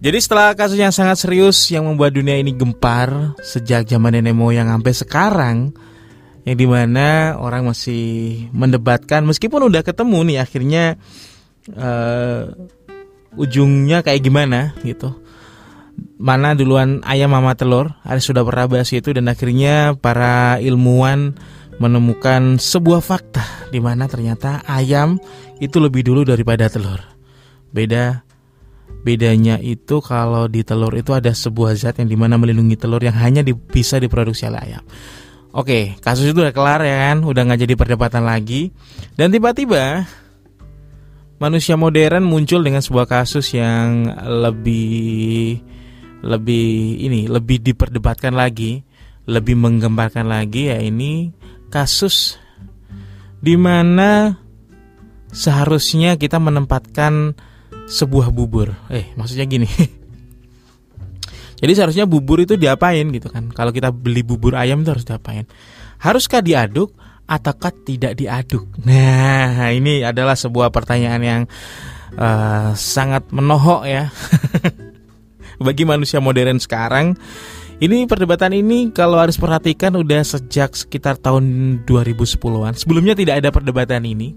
Jadi setelah kasus yang sangat serius yang membuat dunia ini gempar sejak zaman nenek moyang sampai sekarang, yang di mana orang masih mendebatkan meskipun udah ketemu nih akhirnya uh, ujungnya kayak gimana gitu. Mana duluan ayam mama telur? Ada sudah pernah bahas itu dan akhirnya para ilmuwan menemukan sebuah fakta di mana ternyata ayam itu lebih dulu daripada telur. Beda Bedanya itu kalau di telur itu ada sebuah zat yang di mana melindungi telur yang hanya di, bisa diproduksi oleh ayam. Oke, kasus itu udah kelar ya kan, udah nggak jadi perdebatan lagi. Dan tiba-tiba manusia modern muncul dengan sebuah kasus yang lebih lebih ini lebih diperdebatkan lagi, lebih menggembarkan lagi ya ini kasus di mana seharusnya kita menempatkan sebuah bubur. Eh, maksudnya gini. Jadi seharusnya bubur itu diapain gitu kan? Kalau kita beli bubur ayam itu harus diapain? Haruskah diaduk ataukah tidak diaduk? Nah, ini adalah sebuah pertanyaan yang uh, sangat menohok ya. Bagi manusia modern sekarang, ini perdebatan ini kalau harus perhatikan udah sejak sekitar tahun 2010-an. Sebelumnya tidak ada perdebatan ini.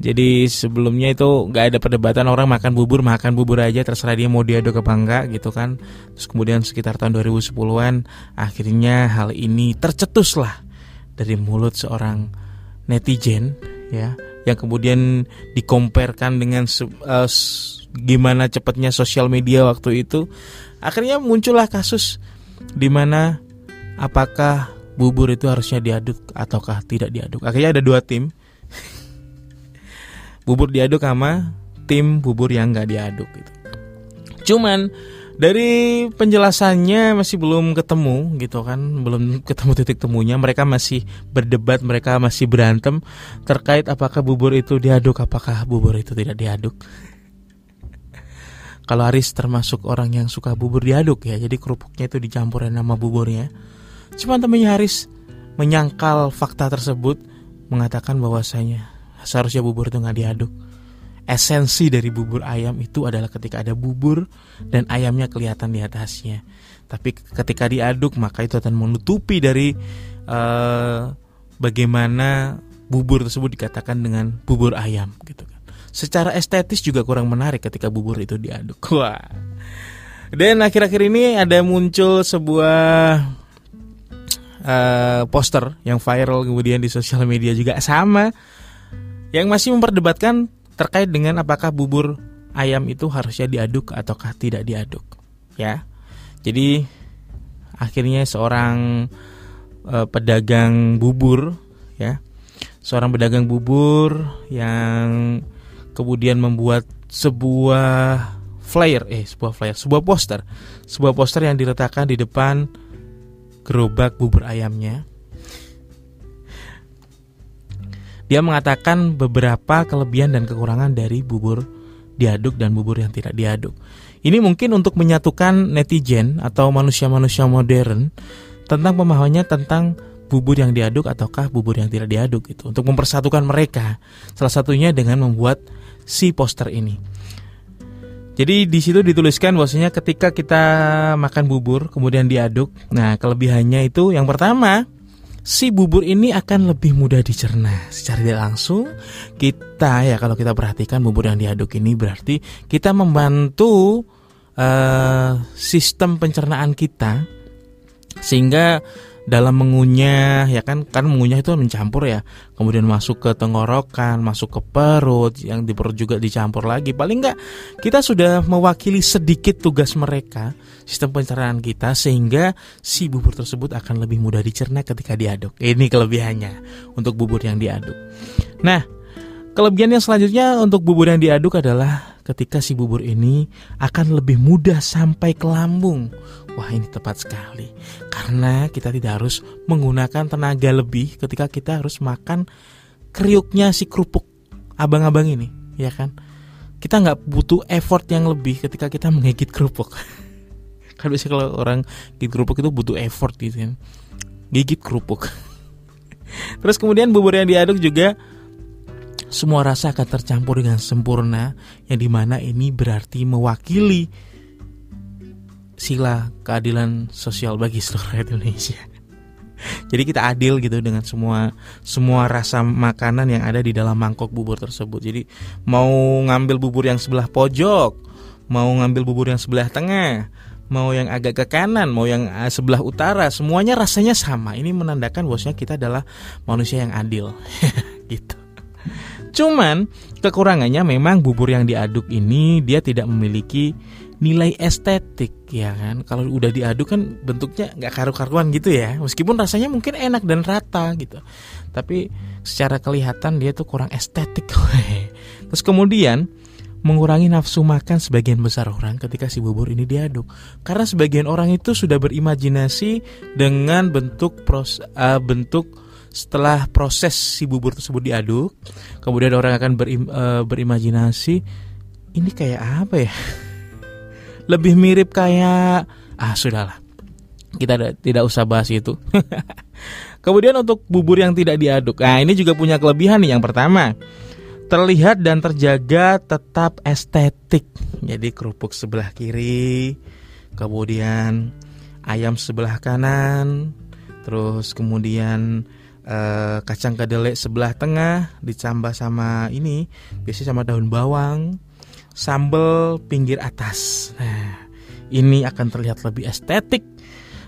Jadi sebelumnya itu nggak ada perdebatan orang makan bubur makan bubur aja terserah dia mau diaduk apa enggak gitu kan. Terus kemudian sekitar tahun 2010-an akhirnya hal ini tercetus lah dari mulut seorang netizen ya yang kemudian dikomparkan dengan uh, gimana cepatnya sosial media waktu itu. Akhirnya muncullah kasus di mana apakah bubur itu harusnya diaduk ataukah tidak diaduk. Akhirnya ada dua tim bubur diaduk sama tim bubur yang nggak diaduk gitu. Cuman dari penjelasannya masih belum ketemu gitu kan, belum ketemu titik temunya. Mereka masih berdebat, mereka masih berantem terkait apakah bubur itu diaduk, apakah bubur itu tidak diaduk. Kalau Aris termasuk orang yang suka bubur diaduk ya, jadi kerupuknya itu dicampurin nama buburnya. Cuman temennya Haris menyangkal fakta tersebut, mengatakan bahwasanya seharusnya bubur itu nggak diaduk esensi dari bubur ayam itu adalah ketika ada bubur dan ayamnya kelihatan di atasnya. Tapi ketika diaduk maka itu akan menutupi dari uh, bagaimana bubur tersebut dikatakan dengan bubur ayam gitu kan. Secara estetis juga kurang menarik ketika bubur itu diaduk. Wah. Dan akhir-akhir ini ada muncul sebuah uh, poster yang viral kemudian di sosial media juga sama yang masih memperdebatkan terkait dengan apakah bubur ayam itu harusnya diaduk ataukah tidak diaduk ya. Jadi akhirnya seorang e, pedagang bubur ya seorang pedagang bubur yang kemudian membuat sebuah flyer eh sebuah flyer sebuah poster sebuah poster yang diletakkan di depan gerobak bubur ayamnya Dia mengatakan beberapa kelebihan dan kekurangan dari bubur diaduk dan bubur yang tidak diaduk. Ini mungkin untuk menyatukan netizen atau manusia-manusia modern tentang pemahamannya tentang bubur yang diaduk ataukah bubur yang tidak diaduk itu untuk mempersatukan mereka. Salah satunya dengan membuat si poster ini. Jadi di situ dituliskan bahwasanya ketika kita makan bubur kemudian diaduk, nah kelebihannya itu yang pertama si bubur ini akan lebih mudah dicerna. Secara tidak langsung kita ya kalau kita perhatikan bubur yang diaduk ini berarti kita membantu uh, sistem pencernaan kita. Sehingga dalam mengunyah ya kan? Kan mengunyah itu mencampur ya. Kemudian masuk ke tenggorokan masuk ke perut yang di perut juga dicampur lagi. Paling enggak kita sudah mewakili sedikit tugas mereka sistem pencernaan kita sehingga si bubur tersebut akan lebih mudah dicerna ketika diaduk. Ini kelebihannya untuk bubur yang diaduk. Nah kelebihan yang selanjutnya untuk bubur yang diaduk adalah ketika si bubur ini akan lebih mudah sampai ke lambung. Wah ini tepat sekali. Karena kita tidak harus menggunakan tenaga lebih ketika kita harus makan kriuknya si kerupuk abang-abang ini ya kan? Kita nggak butuh effort yang lebih ketika kita menggigit kerupuk. Kan biasanya kalau orang gigit kerupuk itu butuh effort gitu kan. Gigit kerupuk. Terus kemudian bubur yang diaduk juga semua rasa akan tercampur dengan sempurna yang di mana ini berarti mewakili sila keadilan sosial bagi seluruh Indonesia. Jadi kita adil gitu dengan semua semua rasa makanan yang ada di dalam mangkok bubur tersebut. Jadi mau ngambil bubur yang sebelah pojok, mau ngambil bubur yang sebelah tengah, mau yang agak ke kanan, mau yang eh, sebelah utara, semuanya rasanya sama. Ini menandakan bosnya kita adalah manusia yang adil. gitu. Cuman kekurangannya memang bubur yang diaduk ini dia tidak memiliki nilai estetik ya kan? Kalau udah diaduk kan bentuknya nggak karu-karuan gitu ya. Meskipun rasanya mungkin enak dan rata gitu. Tapi secara kelihatan dia tuh kurang estetik. Terus kemudian mengurangi nafsu makan sebagian besar orang ketika si bubur ini diaduk. Karena sebagian orang itu sudah berimajinasi dengan bentuk pros, uh, bentuk setelah proses si bubur tersebut diaduk kemudian orang akan berim, uh, berimajinasi ini kayak apa ya? Lebih mirip kayak ah sudahlah. Kita tidak usah bahas itu. Kemudian untuk bubur yang tidak diaduk. Nah ini juga punya kelebihan nih. Yang pertama terlihat dan terjaga tetap estetik. Jadi kerupuk sebelah kiri kemudian ayam sebelah kanan terus kemudian eh, kacang kedelai sebelah tengah ditambah sama ini biasanya sama daun bawang sambal pinggir atas. Nah, ini akan terlihat lebih estetik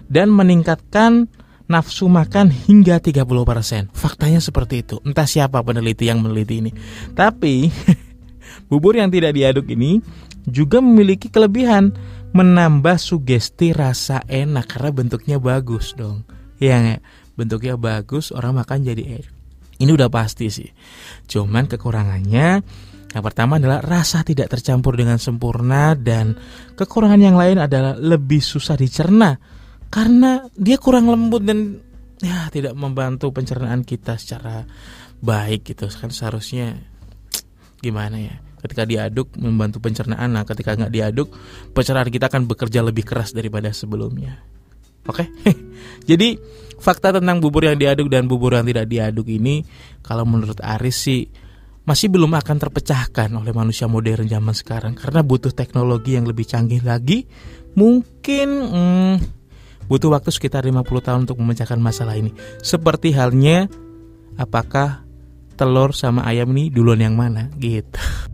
dan meningkatkan nafsu makan hingga 30%. Faktanya seperti itu. Entah siapa peneliti yang meneliti ini. Tapi bubur yang tidak diaduk ini juga memiliki kelebihan menambah sugesti rasa enak karena bentuknya bagus dong. Ya bentuknya bagus, orang makan jadi enak. Ini udah pasti sih. Cuman kekurangannya yang pertama adalah rasa tidak tercampur dengan sempurna dan kekurangan yang lain adalah lebih susah dicerna karena dia kurang lembut dan ya tidak membantu pencernaan kita secara baik gitu kan seharusnya gimana ya ketika diaduk membantu pencernaan nah ketika nggak diaduk pencernaan kita akan bekerja lebih keras daripada sebelumnya oke jadi fakta tentang bubur yang diaduk dan bubur yang tidak diaduk ini kalau menurut Aris sih masih belum akan terpecahkan oleh manusia modern zaman sekarang karena butuh teknologi yang lebih canggih lagi. Mungkin hmm, butuh waktu sekitar 50 tahun untuk memecahkan masalah ini. Seperti halnya apakah telur sama ayam ini duluan yang mana gitu.